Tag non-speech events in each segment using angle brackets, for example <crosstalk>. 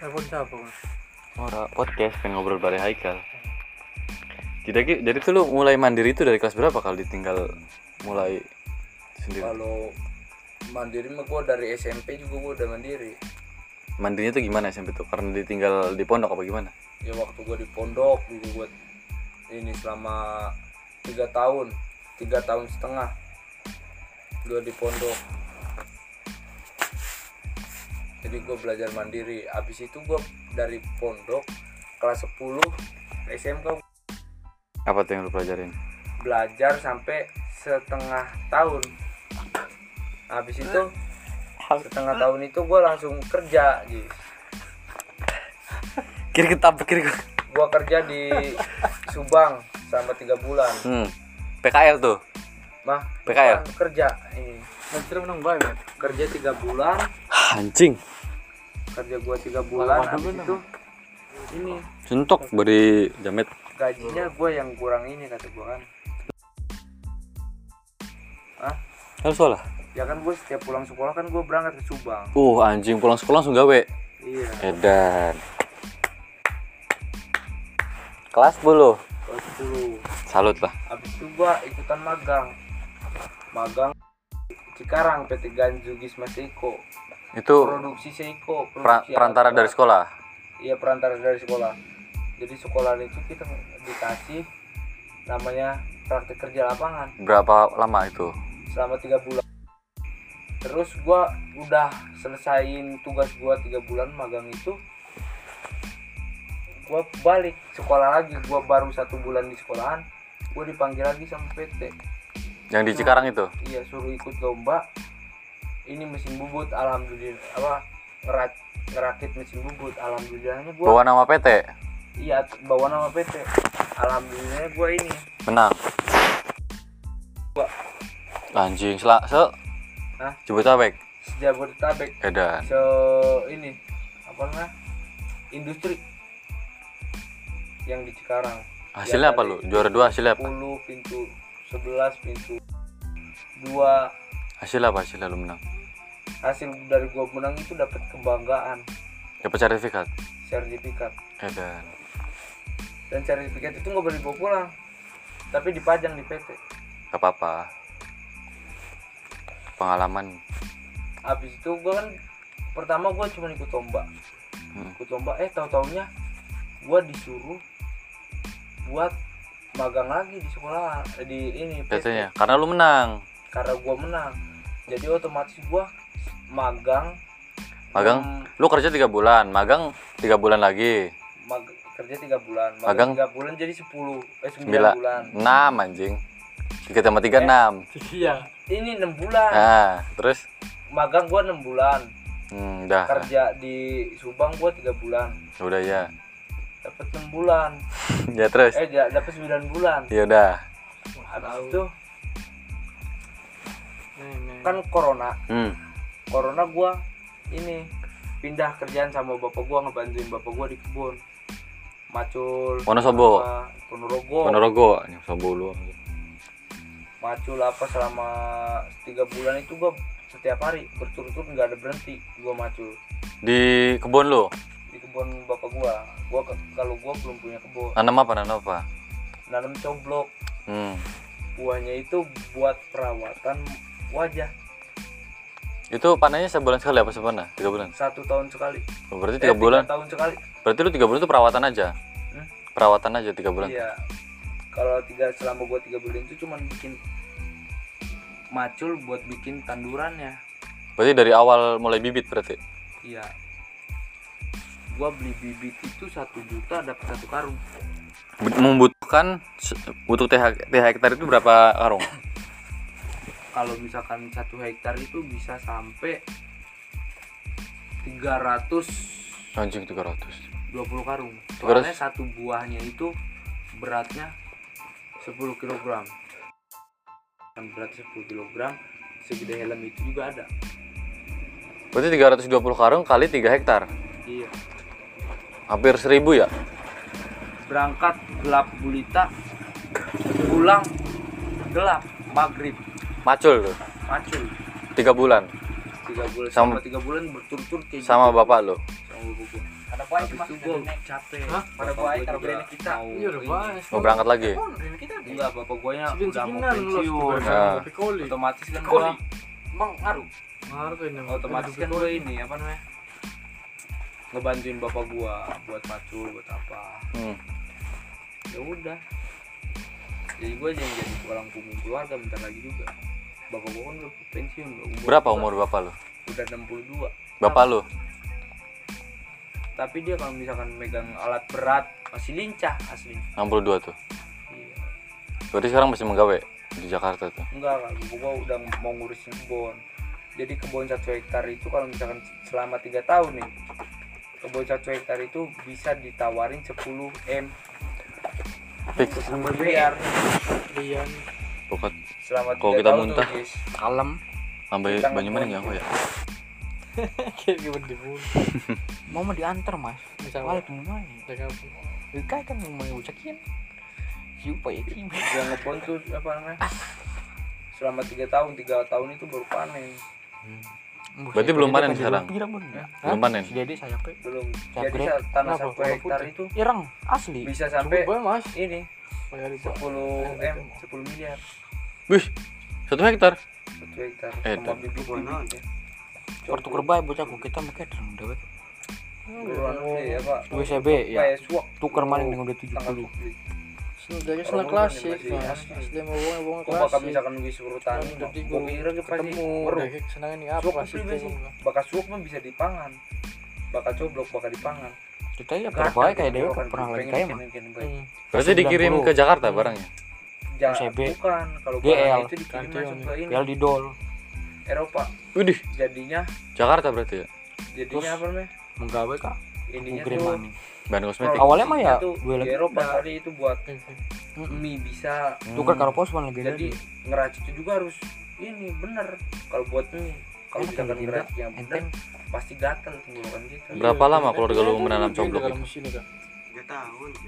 telepon siapa? Ora podcast pengen ngobrol bareng Haikal. Jadi Ki, jadi tuh lu mulai mandiri itu dari kelas berapa kalau ditinggal mulai sendiri? kalau mandiri mah gue dari SMP juga gue udah mandiri Mandirinya tuh gimana SMP tuh? Karena ditinggal di pondok apa gimana? ya waktu gue di pondok dulu gue ini selama tiga tahun tiga tahun setengah gue di pondok jadi gue belajar mandiri abis itu gue dari pondok kelas 10 SMK Apa tuh yang lu pelajarin? belajar sampai setengah tahun habis itu setengah tahun itu gue langsung kerja Ji. Kiri ketabrak kiri. gue kerja di Subang selama tiga bulan Hmm. PKL tuh. mah PKL? kerja ini banget. kerja tiga bulan Anjing. kerja gue tiga bulan Waduh, habis bener. itu ini Suntuk beri jamet. gajinya gue yang kurang ini kata gue kan ah Harus salah. ya kan gue setiap pulang sekolah kan gue berangkat ke Subang Uh anjing pulang sekolah langsung gawe. iya Edan. Kelas 10. kelas 10 Salut lah. habis itu gue ikutan magang magang Cikarang PT Ganjugisma Seiko Itu produksi Seiko pra- produksi perantara alat dari sekolah. iya perantara dari sekolah. Jadi sekolah itu kita dikasih namanya praktek kerja lapangan. Berapa lama itu? selama tiga bulan. Terus gua udah selesaiin tugas gua tiga bulan magang itu gua balik sekolah lagi. Gua baru satu bulan di sekolahan gua dipanggil lagi sama PT Yang di Cikarang itu? iya suruh ikut lomba ini mesin bubut alhamdulillah apa ngerak ngerakit mesin bubut alhamdulillahnya gua Bawa nama PT. iya bawa nama PT alhamdulillahnya gua ini Menang. gua Anjing, sela se Hah? Jabodetabek. sejabodetabek Edan. se ini apa namanya industri yang di Cikarang Hasilnya apa lu? Juara dua hasilnya apa? 10 pintu 11 pintu dua Hasilnya apa hasilnya lu menang? Hasil dari gua menang itu dapat kebanggaan Dapat sertifikat. sertifikat Edan. dan sertifikat itu nggak boleh dibawa pulang tapi dipajang di PT Gak apa-apa. Pengalaman. habis itu gua kan pertama gua cuma ikut lomba Hmm. ikut lomba eh tahu taunya gua disuruh buat magang lagi di sekolah eh, di ini PT-nya. Karena lu menang. karena gua menang jadi otomatis gua magang Magang. Hmm, Lu kerja tiga bulan. Magang tiga bulan lagi. mag- kerja tiga bulan Magang? magang tiga bulan jadi 10 eh 9 Sembilan. bulan Enam anjing. Tiga tambah tiga Eh. enam. Iya. ini enam bulan Nah, terus? magang gua enam bulan Hmm, udah. kerja di Subang gua tiga bulan Udah ya. dapat enam bulan <laughs> ya terus. eh dapat 9 bulan Ya udah. habis itu kan corona Hmm. Corona gua ini pindah kerjaan sama bapak gua ngebantuin bapak gua di kebun macul Wonosobo. Ponorogo Ponorogo, Sobo lu. macul apa selama tiga bulan itu gua setiap hari berturut-turut nggak ada berhenti gua macul Di kebun lu. di kebun bapak gua gua kalau gua belum punya kebun Nanam apa? Nanam apa? nanam coblok Hmm. buahnya itu buat perawatan wajah Itu panennya sebulan sekali apa sebulan? Tiga bulan. satu tahun sekali Oh, berarti Eh, tiga bulan. tahun sekali Berarti lu tiga bulan itu perawatan aja. Hmm? Perawatan aja tiga bulan. Iya. Kalau tiga selama gua tiga bulan itu cuman bikin macul buat bikin tandurannya. Berarti dari awal mulai bibit berarti. Iya. Gua beli bibit itu satu juta dapat satu karung. Bu- Membutuhkan untuk TH, TH hektar itu berapa karung? <laughs> Kalau misalkan satu hektar itu bisa sampai 320 Anjing 300. karung. 300. Soalnya satu buahnya itu beratnya 10 kg. Kan berat 10 kg, segede helm itu juga ada. Berarti 320 karung kali 3 hektar. Iya. Hampir 1000 ya? berangkat gelap gulita pulang gelap maghrib Macul tuh. macul 3 bulan tiga bulan Sama- sama tiga bulan berturut-turut kayak sama gitu. bapak lu. sama bapak gua Ada mas, itu gua capek Hah? pada gua taruh juga kita mau Iya udah bahas. Mau berangkat lagi? Ini kita enggak bapak gua nya udah mau pensiun otomatis kan Koli. gua Bang, ngaruh. Ngaruh ini. otomatis kan gue ini apa namanya ngebantuin bapak gua buat macul buat apa Hmm. ya udah jadi gue aja yang jadi tulang punggung keluarga bentar lagi juga bapak gua kan udah pensiun umur Berapa umur bapak lu? udah 62 Bapak lu? tapi dia kalau misalkan megang alat berat masih lincah asli 62 tuh. iya Berarti sekarang masih menggawe di Jakarta tuh. enggak kan gua udah mau ngurusin kebun jadi kebun satu hektar itu kalau misalkan selama tiga tahun nih kebun satu hektar itu bisa ditawarin 10 m Fix. miliar Rian. Pokok selama Kalau kita muntah. tuh, guys. Kalem. sampai Kita Banyumanik ngebon. ya kok <laughs> ya? Kayak gimana di. <laughs> Mau mau diantar mas. Bisa Balik mau main. Jaga Kayak kan mau main ucakin. Siapa ya kim? yang ngebon tuh apa namanya selama tiga tahun tiga tahun itu baru panen Berarti belum panen sekarang? Belum panen? Dede saya belum Saya jadi tanah satu hektar itu Irang asli. bisa Sampai mas. ini Bayar itu. 10 m 10 miliar Wih, satu hektar. satu hektar Eh, sama dan- bibit bibitnya Waktu kerbaya bocahku kita make. Buruan ya pak WCB ya. Tukar maling yang udah tanggal 70. Dari Orang sana ngomong klasik. Asli mau bawa bawa klasik. misalkan wis urutan Kan jadi gue kira dia pasti udah kayak senang ini apa klasik bakal suak mah bisa dipangan bakal coblok bakal dipangan Kita ya kerbaya kayak dewek pernah lagi kayak mah. Berarti dikirim 90. ke Jakarta barangnya. Ja, CB. bukan kalau GL. barang itu dikirim Ganti masuk on. ke ini Real di dol. Eropa Widih, jadinya Jakarta berarti ya. jadinya apa namanya Menggawe kak. Green tuh money. Bahan kosmetik. Awalnya mah ya, gue di lagi Eropa udah. tadi itu buat Hmm. mie bisa Tukar karo posman lagi jadi ngeraciknya juga harus ini bener kalau buat mie kalau misalkan kan, ngeracik yang bener Enteng. pasti gatel tenggorokan gitu Berapa lama keluarga lu menanam coblok itu?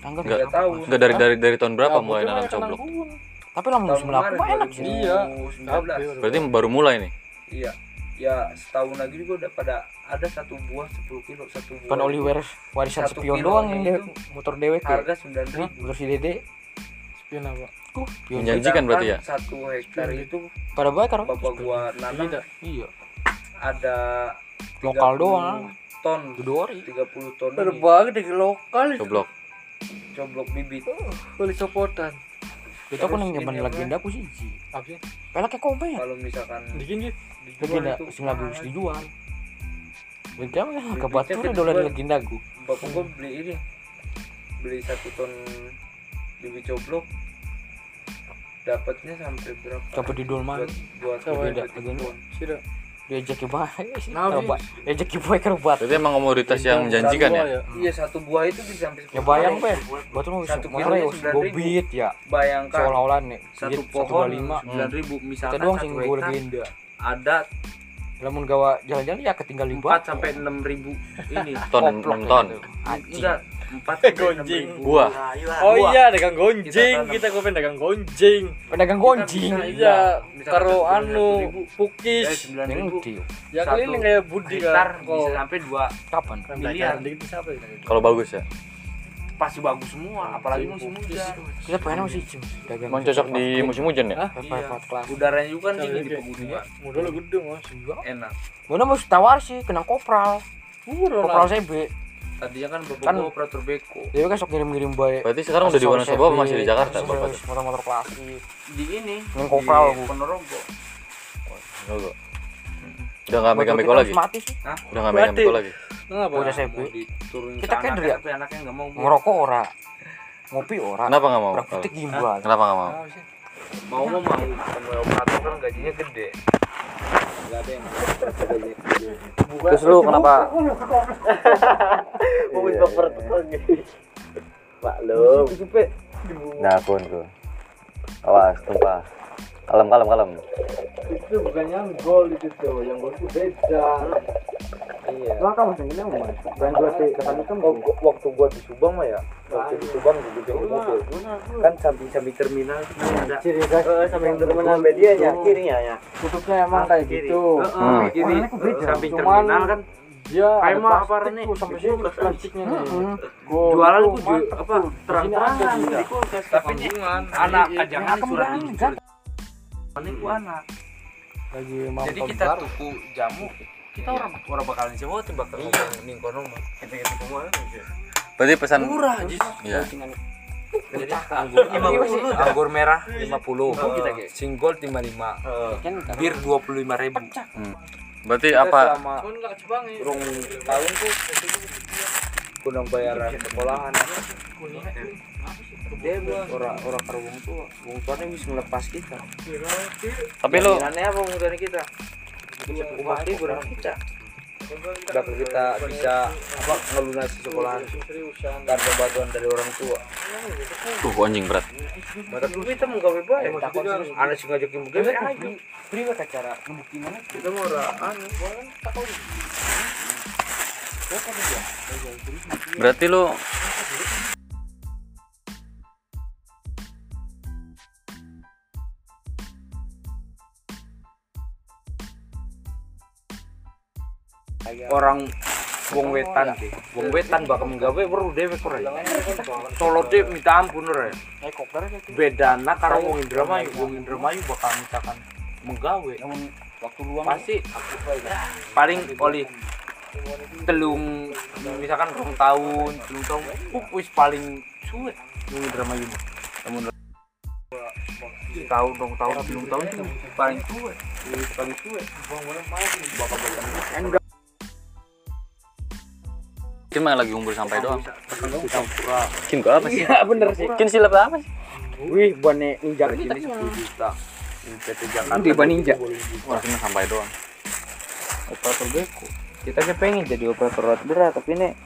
Anggar Enggak. Tiga tahun. Enggak dari dari dari tahun berapa Ya, mulai nanam coblok? Tapi tahun musim laku kemarin mah enak sih. Iya. 2019 Berarti baru mulai nih. iya ya setahun lagi juga udah pada ada satu buah 10 kilo satu buah Kan Oliver warisan Satu spion doang yang itu dewek motor dewek ya. harga sembilan Hah? ribu Motor si Dede. Spion apa? Uh. Menjanjikan berarti ya? satu hektar itu Pada baik karo. bapak gua nanam Tidak. Iya. ada Lokal 30 doang. Ton Dudori. 30 ton Terbang dari lokal itu. Coblok. coblok bibit Beli copotan. Kita kan yang zaman legenda aku sih. Ji. Apa sih? Pelaknya komen. kalau misalkan Dikit gitu. Legenda itu mahal. harus dijual. Legenda mah ke batu kita dolar legenda aku. bapak gua beli ini beli satu ton bibit coblok dapatnya sampai berapa Coba di dol buat mana? buat Coba bibit beda, itu legenda. doang. Ke baik. Nah. Diajak ke baik kerbat. Berarti emang komoditas yang menjanjikan ya? iya satu buah itu bisa sampai Ya 10 bayang kilo. pe, batu nu Satu motor kilonya ya 9.000. bobit ya. bayangkan Seolah-olah nih. satu Satu pohon lima. sembilan ribu Kita misalkan doang sing gue legenda. ada Lamun gawa jalan-jalan ya ketinggal lima. empat sampai enam ribu ini Ton, 6 ton. enggak empat Gonjing. ribu Buah. Oh iya, dagang Kita gonjing. Kita kopen dagang gonjing. Pedagang gonjing. Iya, Misalkan karo anu eh pukis. sembilan Yang ngerti. Ya keliling kayak Budi kan. bisa sampai dua Kapan? miliar. Dikit bisa apa? Kalau bagus ya. pasti bagus semua apalagi musim hujan Kita pengen cim. Dagang. Emang cocok di musim hujan ya? Iya. Udaranya juga kan Iya, dingin di iya. pegunungan Modal gede mas. enak Mana mau tawar sih kena kopral. Kopral. CB. Tadinya kan bapak Kan- gua operator beko Dia kan sok ngirim-ngirim bae. Berarti sekarang udah di Wonosobo apa masih di Jakarta bapaknya? Motor-motor klasik. di ini Yang kopral, di Bu. Ponorogo Enggak. Udah nggak megang beko lagi? Mati sih. Udah nggak megang Berarti- beko lagi? CB. mau diturunin Kita anaknya, ya? tapi anaknya nggak mau. Ngerokok ora. Ngopi ora. Kenapa nggak mau? Praktik gimbal. Kenapa nggak mau? Mau mau mau kan operator kan gajinya gede yang Terus lu kenapa? <laughs> Maklum. Nah, pun tuh. Awas, tumpah. Kalem, kalem, kalem. Itu bukan yang gol itu tuh, yang gol itu beda. Iya. Lah kamu sendiri mas. Bukan dua sih kata itu gua- waktu gua di Subang mah ya waktu di Subang gua bikin mobil kan samping samping terminal itu kan ada ciri khas Eh, sampai yang terminal medianya, kirinya ya. tutupnya emang kayak kiri. gitu. Heeh, Hmm. kiri. Beda? samping terminal kan? Dia Kayak ada mah apa tuh, sampai sini plastiknya nih. Gol jualan mantep apa? tuh. Di terang-terangan kulkas tapi ini anak kajangan surat ini ini. Ku anak. Lagi jadi mampet kita tuku jamu kita orang orang bakalan coba tiba bakal ngomong ning kono mah berarti pesan murah aja iya jadi anggur lima puluh. Anggur merah lima puluh. single lima lima. Bir dua puluh lima ribu. berarti apa? rong tahun tuh kunang bayaran sekolahan. Dia orang orang karo wong tua wong tuanya bisa melepas kita. Tapi lu Jaminannya apa wong tuanya kita? Upahnya berapa kita bakal kita bisa apa ngelunasi sekolahan. Karena bantuan dari orang tua. Tuh anjing berat. Mata dulu kita mau gawe bae anak sih ngajakin gawe ayo priwe cara ngebuktinya kita mau ora anu berarti lu orang wong wetan sih. Wong wetan bakal menggawe baru dewe kore solo deh minta ampun re bedana karo wong Indramayu. Wong Indramayu. Bakal misalkan menggawe. Waktu luang pasti paling oli telung misalkan rong tahun telung tahun uh, wis paling suwe wong Indramayu. Namun tahun dong tahun belum tahun paling suwe. Wis paling suwe. Bakal bakal Kin mah lagi umur sampai doang. Kin gua apa sih? Iya bener sih. Kin silap apa sih? Wih, bone ninja ini 10 juta. Ini. Di ninja. Wah, cuma sampai doang. Operator beko kita aja pengen jadi operator berat tapi ini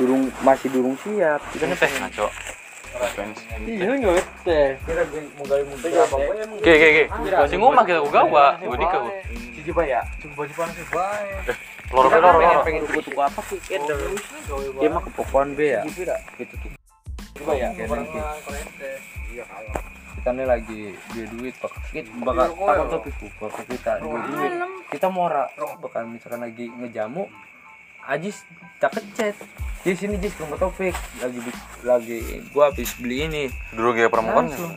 durung masih durung siap. Kita nih teh ngaco Iya mau mau apa Oke, oke, oke. Kita gua di kau. Cici ya. Coba baju panas bae. Loro Kita loro loro. pengen tuku tuku apa sih? Dia mah kepokokan be ya. Gitu tuh. Coba ya. Iya kalau kita nih lagi duit duit bakal kita bakal takut topik bakal kita duit duit kita mau ora bakal misalkan lagi ngejamu Ajis tak kecet di sini Jis ke topik lagi lagi gua habis beli ini Dulu kayak perempuan. Langsung.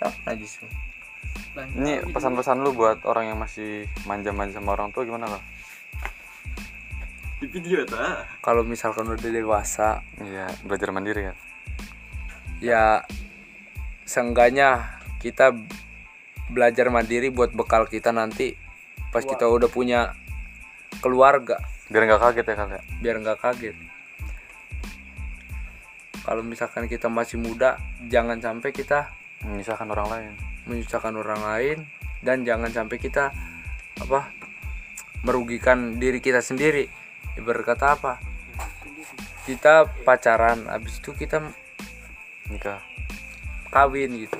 tak Ajis Ini pesan-pesan lu buat orang yang masih manja-manja sama orang tua gimana lah? kalau misalkan udah dewasa Iya, belajar mandiri ya. ya seenggaknya kita belajar mandiri buat bekal kita nanti pas kita udah punya keluarga. Biar nggak kaget ya kali ya. biar nggak kaget. Kalau misalkan kita masih muda jangan sampai kita Menyusahkan orang lain. menyusahkan orang lain dan jangan sampai kita apa merugikan diri kita sendiri. Ibarat kata apa? Kita pacaran habis itu kita Nikah. kawin gitu.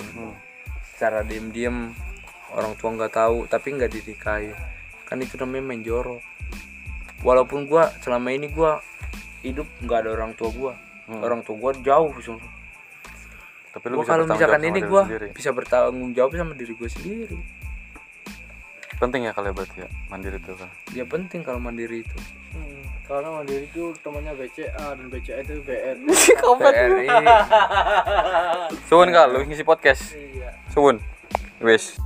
Secara diem-diem orang tua nggak tahu tapi nggak dinikahi kan itu namanya main jorok walaupun gua selama ini gua hidup nggak ada orang tua gua orang tua gua jauh sungguh. Tapi lu gua bisa kalau misalkan ini sendiri. bisa bertanggung jawab sama diri gua sendiri Penting ya kali ya berarti ya mandiri itu kan. ya penting kalau mandiri itu Hmm, Karena mandiri itu temannya BCA dan BCA itu BR. <laughs> BRI <laughs> Suwun kal, lu ngisi podcast. Suwun. Wes.